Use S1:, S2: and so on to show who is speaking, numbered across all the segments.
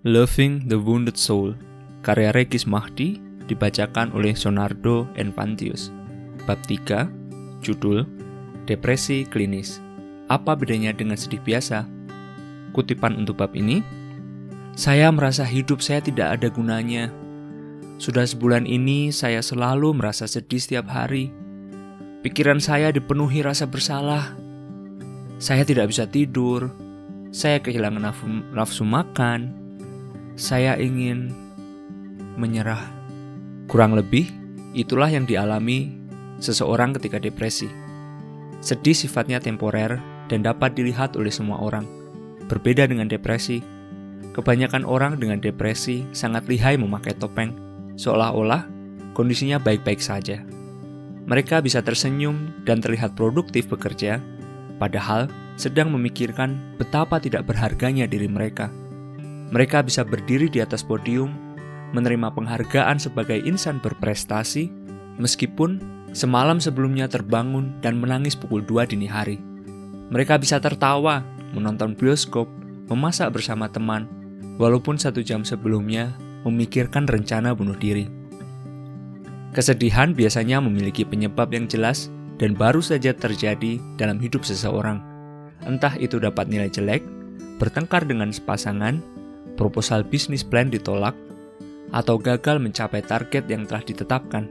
S1: Loving the Wounded Soul, karya Regis Mahdi, dibacakan oleh Sonardo Enfantius. Bab 3, judul Depresi Klinis. Apa bedanya dengan sedih biasa? Kutipan untuk bab ini, Saya merasa hidup saya tidak ada gunanya. Sudah sebulan ini saya selalu merasa sedih setiap hari. Pikiran saya dipenuhi rasa bersalah. Saya tidak bisa tidur. Saya kehilangan nafsu, nafsu makan. Saya ingin menyerah. Kurang lebih, itulah yang dialami seseorang ketika depresi. Sedih sifatnya temporer dan dapat dilihat oleh semua orang. Berbeda dengan depresi, kebanyakan orang dengan depresi sangat lihai memakai topeng, seolah-olah kondisinya baik-baik saja. Mereka bisa tersenyum dan terlihat produktif bekerja, padahal sedang memikirkan betapa tidak berharganya diri mereka. Mereka bisa berdiri di atas podium, menerima penghargaan sebagai insan berprestasi, meskipun semalam sebelumnya terbangun dan menangis pukul 2 dini hari. Mereka bisa tertawa, menonton bioskop, memasak bersama teman, walaupun satu jam sebelumnya memikirkan rencana bunuh diri. Kesedihan biasanya memiliki penyebab yang jelas dan baru saja terjadi dalam hidup seseorang. Entah itu dapat nilai jelek, bertengkar dengan sepasangan, proposal bisnis plan ditolak, atau gagal mencapai target yang telah ditetapkan.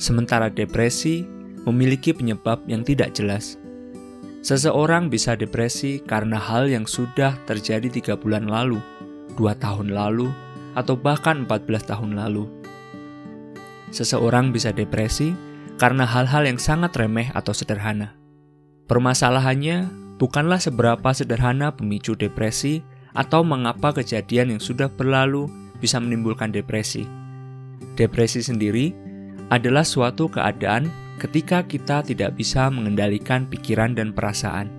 S1: Sementara depresi memiliki penyebab yang tidak jelas. Seseorang bisa depresi karena hal yang sudah terjadi tiga bulan lalu, dua tahun lalu, atau bahkan 14 tahun lalu. Seseorang bisa depresi karena hal-hal yang sangat remeh atau sederhana. Permasalahannya bukanlah seberapa sederhana pemicu depresi atau mengapa kejadian yang sudah berlalu bisa menimbulkan depresi. Depresi sendiri adalah suatu keadaan ketika kita tidak bisa mengendalikan pikiran dan perasaan.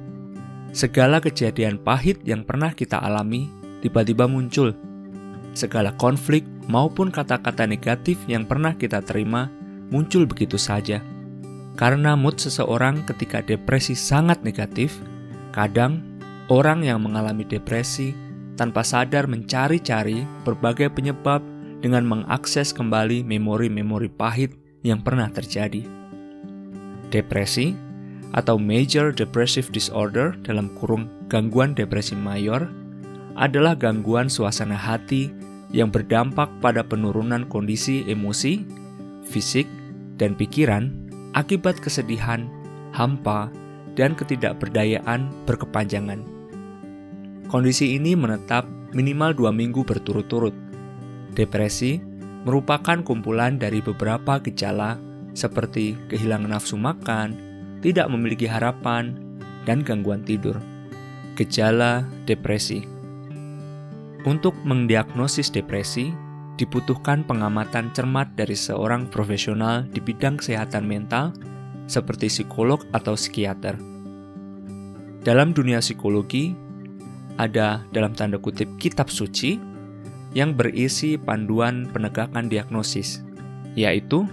S1: Segala kejadian pahit yang pernah kita alami tiba-tiba muncul. Segala konflik maupun kata-kata negatif yang pernah kita terima muncul begitu saja. Karena mood seseorang ketika depresi sangat negatif, kadang orang yang mengalami depresi tanpa sadar mencari-cari berbagai penyebab dengan mengakses kembali memori-memori pahit yang pernah terjadi. Depresi atau Major Depressive Disorder dalam kurung gangguan depresi mayor adalah gangguan suasana hati yang berdampak pada penurunan kondisi emosi, fisik, dan pikiran akibat kesedihan, hampa, dan ketidakberdayaan berkepanjangan. Kondisi ini menetap minimal dua minggu berturut-turut. Depresi merupakan kumpulan dari beberapa gejala seperti kehilangan nafsu makan, tidak memiliki harapan, dan gangguan tidur. Gejala depresi untuk mendiagnosis depresi, dibutuhkan pengamatan cermat dari seorang profesional di bidang kesehatan mental, seperti psikolog atau psikiater. Dalam dunia psikologi, ada dalam tanda kutip kitab suci yang berisi panduan penegakan diagnosis, yaitu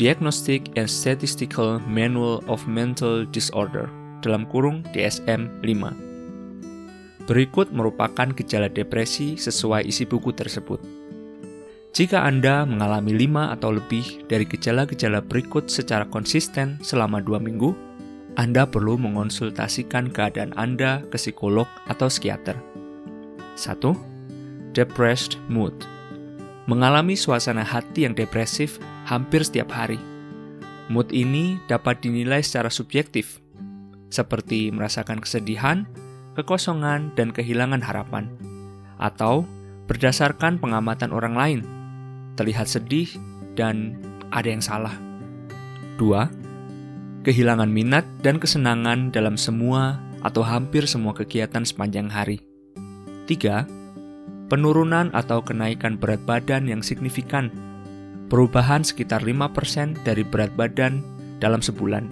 S1: Diagnostic and Statistical Manual of Mental Disorder dalam kurung DSM 5. Berikut merupakan gejala depresi sesuai isi buku tersebut. Jika Anda mengalami lima atau lebih dari gejala-gejala berikut secara konsisten selama dua minggu, anda perlu mengonsultasikan keadaan Anda ke psikolog atau psikiater. 1. Depressed mood. Mengalami suasana hati yang depresif hampir setiap hari. Mood ini dapat dinilai secara subjektif, seperti merasakan kesedihan, kekosongan, dan kehilangan harapan, atau berdasarkan pengamatan orang lain, terlihat sedih dan ada yang salah. 2 kehilangan minat dan kesenangan dalam semua atau hampir semua kegiatan sepanjang hari. 3. Penurunan atau kenaikan berat badan yang signifikan. Perubahan sekitar 5% dari berat badan dalam sebulan.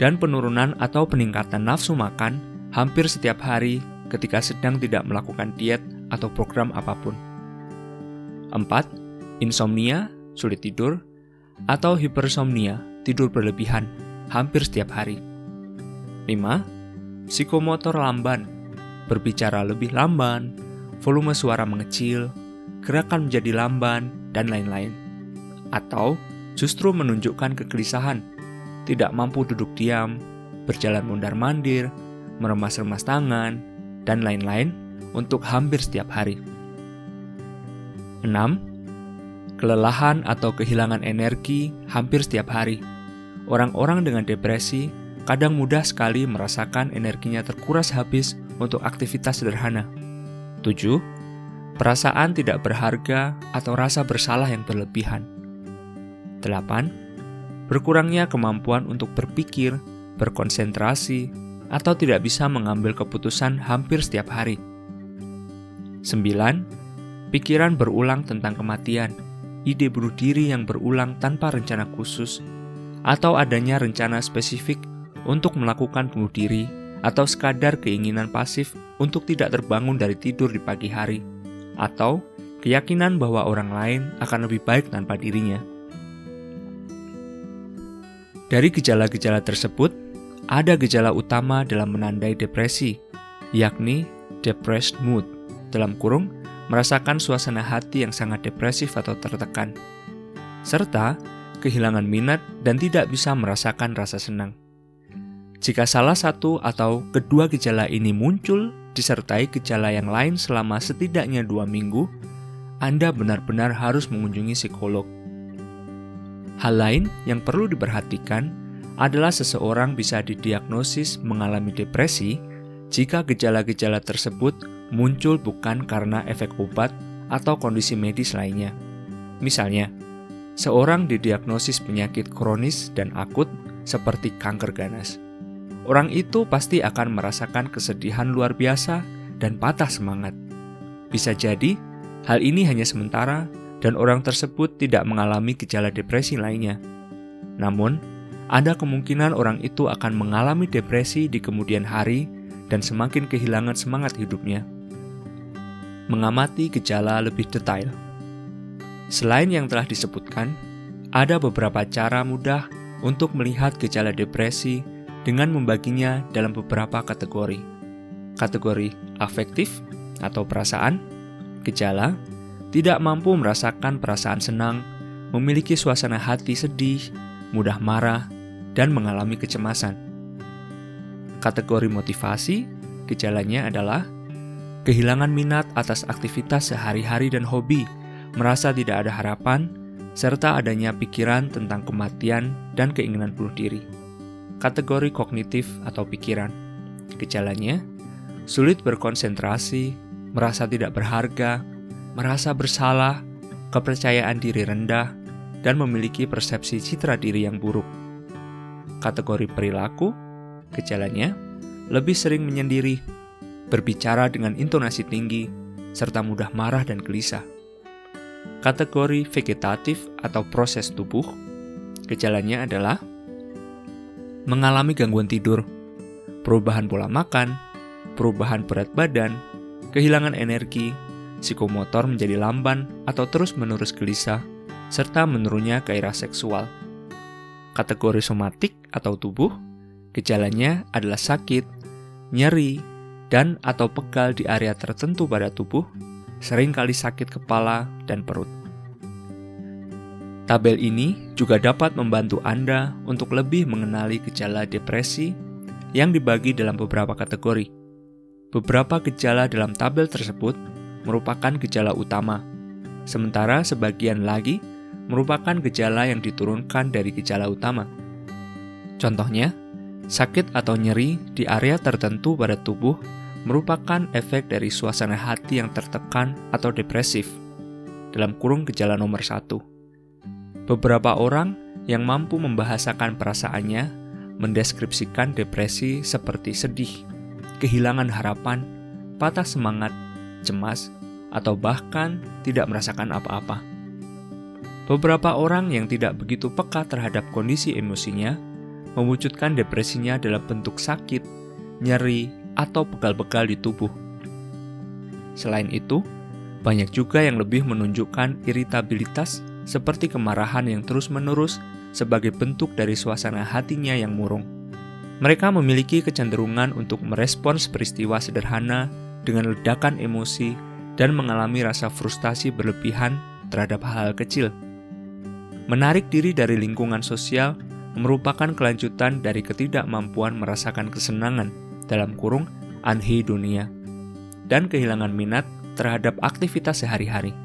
S1: Dan penurunan atau peningkatan nafsu makan hampir setiap hari ketika sedang tidak melakukan diet atau program apa pun. 4. Insomnia, sulit tidur, atau hipersomnia, tidur berlebihan hampir setiap hari. 5. Psikomotor lamban, berbicara lebih lamban, volume suara mengecil, gerakan menjadi lamban, dan lain-lain. Atau justru menunjukkan kegelisahan, tidak mampu duduk diam, berjalan mundar-mandir, meremas-remas tangan, dan lain-lain untuk hampir setiap hari. 6. Kelelahan atau kehilangan energi hampir setiap hari. Orang-orang dengan depresi kadang mudah sekali merasakan energinya terkuras habis untuk aktivitas sederhana. 7. Perasaan tidak berharga atau rasa bersalah yang berlebihan. 8. Berkurangnya kemampuan untuk berpikir, berkonsentrasi, atau tidak bisa mengambil keputusan hampir setiap hari. 9. Pikiran berulang tentang kematian, ide bunuh diri yang berulang tanpa rencana khusus, atau adanya rencana spesifik untuk melakukan bunuh diri atau sekadar keinginan pasif untuk tidak terbangun dari tidur di pagi hari, atau keyakinan bahwa orang lain akan lebih baik tanpa dirinya. Dari gejala-gejala tersebut, ada gejala utama dalam menandai depresi, yakni depressed mood, dalam kurung, merasakan suasana hati yang sangat depresif atau tertekan, serta kehilangan minat dan tidak bisa merasakan rasa senang. Jika salah satu atau kedua gejala ini muncul disertai gejala yang lain selama setidaknya dua minggu, Anda benar-benar harus mengunjungi psikolog. Hal lain yang perlu diperhatikan adalah seseorang bisa didiagnosis mengalami depresi jika gejala-gejala tersebut muncul bukan karena efek obat atau kondisi medis lainnya. Misalnya, seorang didiagnosis penyakit kronis dan akut seperti kanker ganas orang itu pasti akan merasakan kesedihan luar biasa dan patah semangat. Bisa jadi, hal ini hanya sementara dan orang tersebut tidak mengalami gejala depresi lainnya. Namun, ada kemungkinan orang itu akan mengalami depresi di kemudian hari dan semakin kehilangan semangat hidupnya. Mengamati gejala lebih detail. Selain yang telah disebutkan, ada beberapa cara mudah untuk melihat gejala depresi dengan membaginya dalam beberapa kategori. Kategori afektif atau perasaan, gejala, tidak mampu merasakan perasaan senang, memiliki suasana hati sedih, mudah marah, dan mengalami kecemasan. Kategori motivasi, gejalanya adalah kehilangan minat atas aktivitas sehari-hari dan hobi, merasa tidak ada harapan, serta adanya pikiran tentang kematian dan keinginan bunuh diri kategori kognitif atau pikiran. Gejalanya, sulit berkonsentrasi, merasa tidak berharga, merasa bersalah, kepercayaan diri rendah, dan memiliki persepsi citra diri yang buruk. Kategori perilaku, gejalanya, lebih sering menyendiri, berbicara dengan intonasi tinggi, serta mudah marah dan gelisah. Kategori vegetatif atau proses tubuh, gejalanya adalah mengalami gangguan tidur, perubahan pola makan, perubahan berat badan, kehilangan energi, psikomotor menjadi lamban atau terus-menerus gelisah, serta menurunnya gairah seksual. Kategori somatik atau tubuh, gejalanya adalah sakit, nyeri, dan atau pegal di area tertentu pada tubuh, sering kali sakit kepala dan perut. Tabel ini juga dapat membantu Anda untuk lebih mengenali gejala depresi yang dibagi dalam beberapa kategori. Beberapa gejala dalam tabel tersebut merupakan gejala utama, sementara sebagian lagi merupakan gejala yang diturunkan dari gejala utama. Contohnya, sakit atau nyeri di area tertentu pada tubuh merupakan efek dari suasana hati yang tertekan atau depresif. Dalam kurung gejala nomor satu. Beberapa orang yang mampu membahasakan perasaannya mendeskripsikan depresi seperti sedih, kehilangan harapan, patah semangat, cemas, atau bahkan tidak merasakan apa-apa. Beberapa orang yang tidak begitu peka terhadap kondisi emosinya mewujudkan depresinya dalam bentuk sakit, nyeri, atau pegal-pegal di tubuh. Selain itu, banyak juga yang lebih menunjukkan iritabilitas seperti kemarahan yang terus-menerus sebagai bentuk dari suasana hatinya yang murung. Mereka memiliki kecenderungan untuk merespons peristiwa sederhana dengan ledakan emosi dan mengalami rasa frustasi berlebihan terhadap hal-hal kecil. Menarik diri dari lingkungan sosial merupakan kelanjutan dari ketidakmampuan merasakan kesenangan dalam kurung dunia dan kehilangan minat terhadap aktivitas sehari-hari.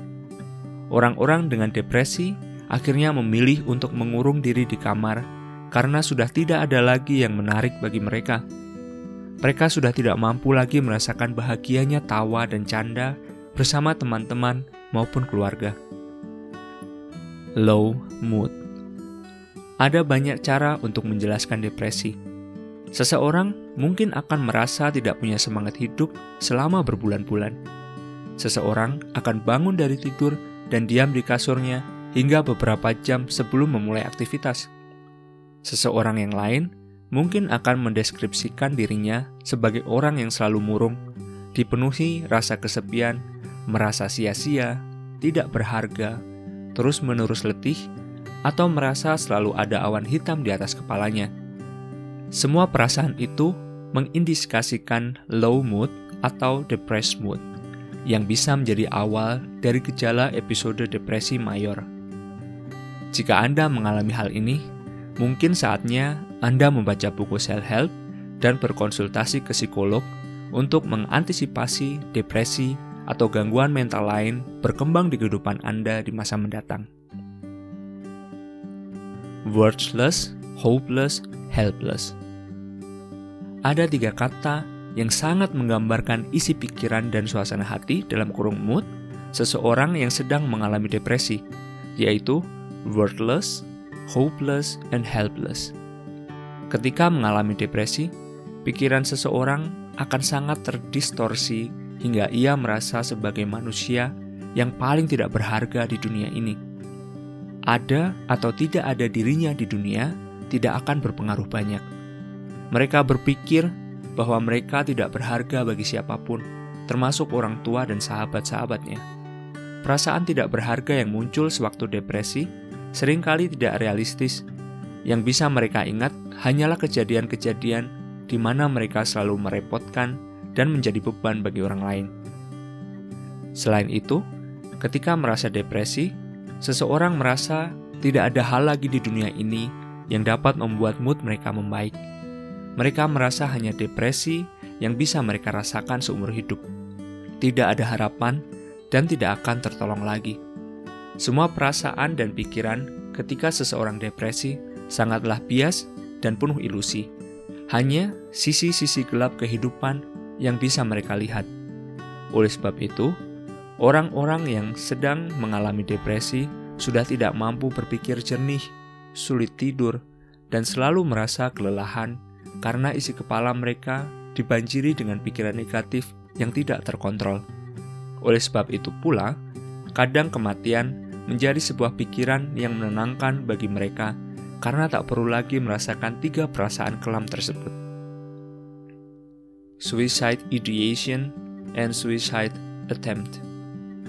S1: Orang-orang dengan depresi akhirnya memilih untuk mengurung diri di kamar karena sudah tidak ada lagi yang menarik bagi mereka. Mereka sudah tidak mampu lagi merasakan bahagianya tawa dan canda bersama teman-teman maupun keluarga. Low mood. Ada banyak cara untuk menjelaskan depresi. Seseorang mungkin akan merasa tidak punya semangat hidup selama berbulan-bulan. Seseorang akan bangun dari tidur dan diam di kasurnya hingga beberapa jam sebelum memulai aktivitas. Seseorang yang lain mungkin akan mendeskripsikan dirinya sebagai orang yang selalu murung, dipenuhi rasa kesepian, merasa sia-sia, tidak berharga, terus-menerus letih, atau merasa selalu ada awan hitam di atas kepalanya. Semua perasaan itu mengindikasikan low mood atau depressed mood yang bisa menjadi awal dari gejala episode depresi mayor. Jika Anda mengalami hal ini, mungkin saatnya anda membaca buku self-help dan berkonsultasi ke psikolog untuk mengantisipasi depresi atau gangguan mental lain berkembang di kehidupan Anda di masa mendatang. Worthless, hopeless, helpless. Ada tiga kata yang sangat menggambarkan isi pikiran dan suasana hati dalam kurung mood seseorang yang sedang mengalami depresi, yaitu worthless, hopeless, and helpless. Ketika mengalami depresi, pikiran seseorang akan sangat terdistorsi hingga ia merasa sebagai manusia yang paling tidak berharga di dunia ini. Ada atau tidak ada dirinya di dunia tidak akan berpengaruh banyak. Mereka berpikir bahwa mereka tidak berharga bagi siapa pun, termasuk orang tua dan sahabat-sahabatnya. Perasaan tidak berharga yang muncul sewaktu depresi sering kali tidak realistis yang bisa mereka ingat hanyalah kejadian-kejadian di mana mereka selalu merepotkan dan menjadi beban bagi orang lain. Selain itu, ketika merasa depresi, seseorang merasa tidak ada hal lagi di dunia ini yang dapat membuat mood mereka membaik. Mereka merasa hanya depresi yang bisa mereka rasakan seumur hidup. Tidak ada harapan dan tidak akan tertolong lagi. Semua perasaan dan pikiran ketika seseorang depresi sangatlah bias dan penuh ilusi. Hanya sisi-sisi gelap kehidupan yang bisa mereka lihat. Oleh sebab itu, orang-orang yang sedang mengalami depresi sudah tidak mampu berpikir jernih, sulit tidur, dan selalu merasa kelelahan karena isi kepala mereka dibanjiri dengan pikiran negatif yang tidak terkontrol. Oleh sebab itu pula, kadang kematian menjadi sebuah pikiran yang menenangkan bagi mereka karena tak perlu lagi merasakan tiga perasaan kelam tersebut. Suicide ideation and suicide attempt.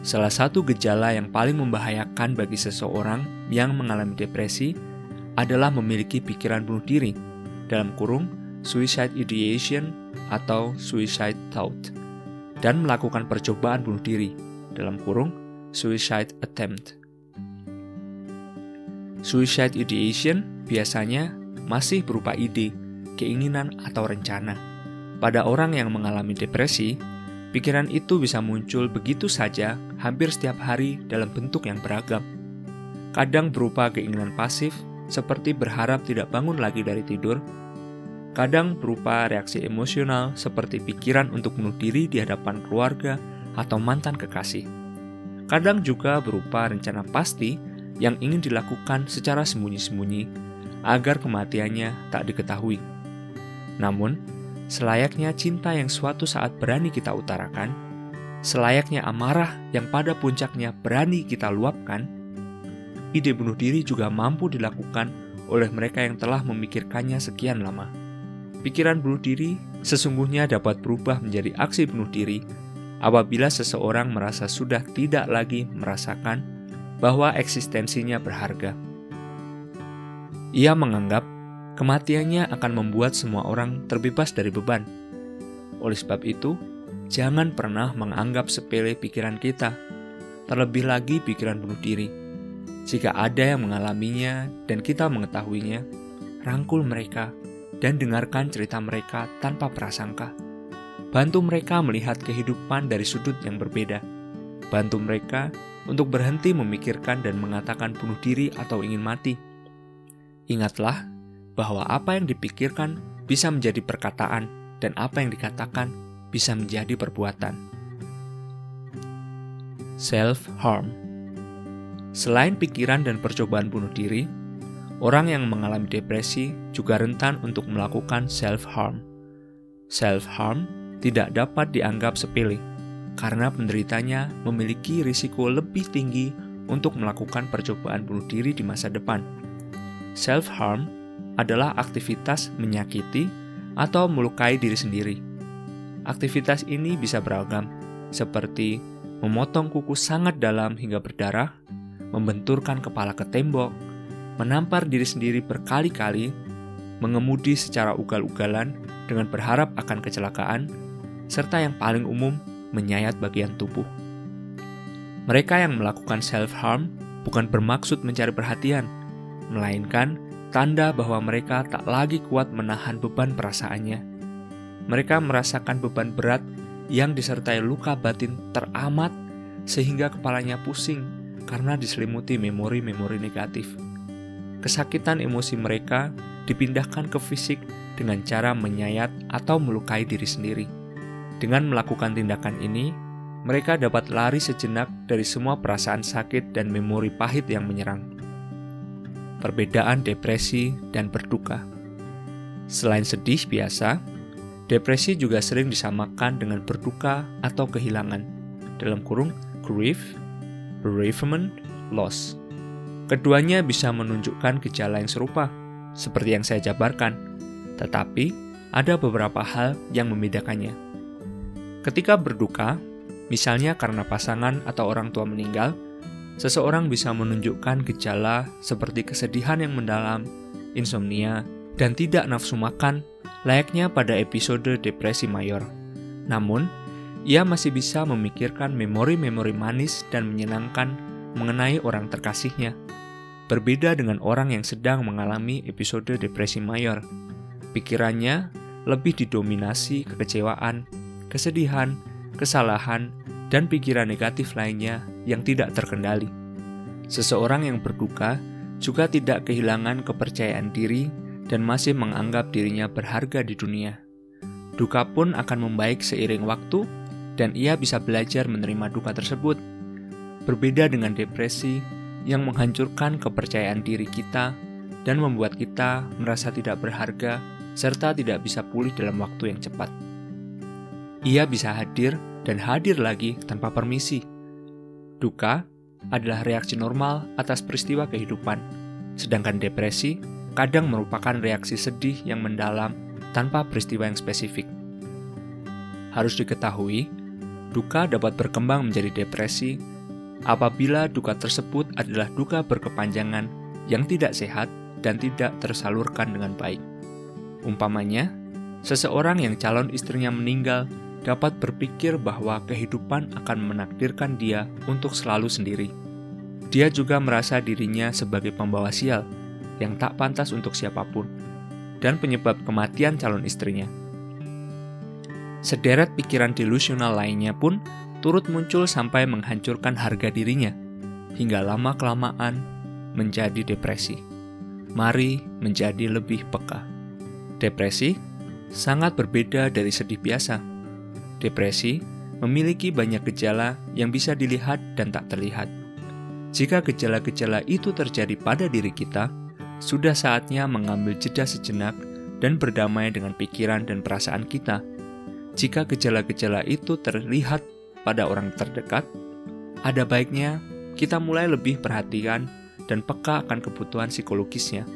S1: Salah satu gejala yang paling membahayakan bagi seseorang yang mengalami depresi adalah memiliki pikiran bunuh diri, dalam kurung suicide ideation atau suicide thought, dan melakukan percobaan bunuh diri, dalam kurung suicide attempt. Suicide ideation biasanya masih berupa ide, keinginan, atau rencana. Pada orang yang mengalami depresi, pikiran itu bisa muncul begitu saja hampir setiap hari dalam bentuk yang beragam. Kadang berupa keinginan pasif, seperti berharap tidak bangun lagi dari tidur, kadang berupa reaksi emosional seperti pikiran untuk bunuh diri di hadapan keluarga atau mantan kekasih. Kadang juga berupa rencana pasti yang ingin dilakukan secara sembunyi-sembunyi agar kematiannya tak diketahui. Namun, selayaknya cinta yang suatu saat berani kita utarakan, selayaknya amarah yang pada puncaknya berani kita luapkan, ide bunuh diri juga mampu dilakukan oleh mereka yang telah memikirkannya sekian lama. Pikiran bunuh diri sesungguhnya dapat berubah menjadi aksi bunuh diri apabila seseorang merasa sudah tidak lagi merasakan bahwa eksistensinya berharga. Ia menganggap kematiannya akan membuat semua orang terbebas dari beban. Oleh sebab itu, jangan pernah menganggap sepele pikiran kita, terlebih lagi pikiran bunuh diri. Jika ada yang mengalaminya dan kita mengetahuinya, rangkul mereka dan dengarkan cerita mereka tanpa prasangka. Bantu mereka melihat kehidupan dari sudut yang berbeda. Bantu mereka untuk berhenti memikirkan dan mengatakan bunuh diri atau ingin mati. Ingatlah bahwa apa yang dipikirkan bisa menjadi perkataan, dan apa yang dikatakan bisa menjadi perbuatan. Self-harm Selain pikiran dan percobaan bunuh diri, orang yang mengalami depresi juga rentan untuk melakukan self-harm. Self-harm tidak dapat dianggap sepele, karena penderitanya memiliki risiko lebih tinggi untuk melakukan percobaan bunuh diri di masa depan. Self-harm adalah aktivitas menyakiti atau melukai diri sendiri. Aktivitas ini bisa beragam, seperti memotong kuku sangat dalam hingga berdarah, membenturkan kepala ke tembok, menampar diri sendiri berkali-kali, mengemudi secara ugal-ugalan dengan berharap akan kecelakaan, serta yang paling umum, menyayat bagian tubuh. Mereka yang melakukan self-harm bukan bermaksud mencari perhatian, melainkan tanda bahwa mereka tak lagi kuat menahan beban perasaannya. Mereka merasakan beban berat yang disertai luka batin teramat sehingga kepalanya pusing karena diselimuti memori-memori negatif. Kesakitan emosi mereka dipindahkan ke fisik dengan cara menyayat atau melukai diri sendiri. Dengan melakukan tindakan ini, mereka dapat lari sejenak dari semua perasaan sakit dan memori pahit yang menyerang perbedaan depresi dan berduka. Selain sedih biasa, depresi juga sering disamakan dengan berduka atau kehilangan. Dalam kurung grief, bereavement, loss. Keduanya bisa menunjukkan gejala yang serupa, seperti yang saya jabarkan, tetapi ada beberapa hal yang membedakannya. Ketika berduka, misalnya karena pasangan atau orang tua meninggal, seseorang bisa menunjukkan gejala seperti kesedihan yang mendalam, insomnia, dan tidak nafsu makan, layaknya pada episode depresi mayor. Namun, ia masih bisa memikirkan memori-memori manis dan menyenangkan mengenai orang terkasihnya. Berbeda dengan orang yang sedang mengalami episode depresi mayor. Pikirannya lebih didominasi kekecewaan, kesedihan, kesalahan, dan pikiran negatif lainnya yang tidak terkendali. Seseorang yang berduka juga tidak kehilangan kepercayaan diri dan masih menganggap dirinya berharga di dunia. Duka pun akan membaik seiring waktu, dan ia bisa belajar menerima duka tersebut. Berbeda dengan depresi yang menghancurkan kepercayaan diri kita dan membuat kita merasa tidak berharga serta tidak bisa pulih dalam waktu yang cepat. Ia bisa hadir dan hadir lagi tanpa permisi. Duka adalah reaksi normal atas peristiwa kehidupan, sedangkan depresi kadang merupakan reaksi sedih yang mendalam tanpa peristiwa yang spesifik. Harus diketahui, duka dapat berkembang menjadi depresi apabila duka tersebut adalah duka berkepanjangan yang tidak sehat dan tidak tersalurkan dengan baik. Umpamanya, seseorang yang calon istrinya meninggal dapat berpikir bahwa kehidupan akan menakdirkan dia untuk selalu sendiri. Dia juga merasa dirinya sebagai pembawa sial yang tak pantas untuk siapa pun, dan penyebab kematian calon istrinya. Sederet pikiran delusional lainnya pun turut muncul sampai menghancurkan harga dirinya, hingga lama-kelamaan menjadi depresi. Mari menjadi lebih peka. Depresi sangat berbeda dari sedih biasa Depresi memiliki banyak gejala yang bisa dilihat dan tak terlihat. Jika gejala-gejala itu terjadi pada diri kita, sudah saatnya mengambil jeda sejenak dan berdamai dengan pikiran dan perasaan kita. Jika gejala-gejala itu terlihat pada orang terdekat, ada baiknya kita mulai lebih perhatian dan peka akan kebutuhan psikologisnya.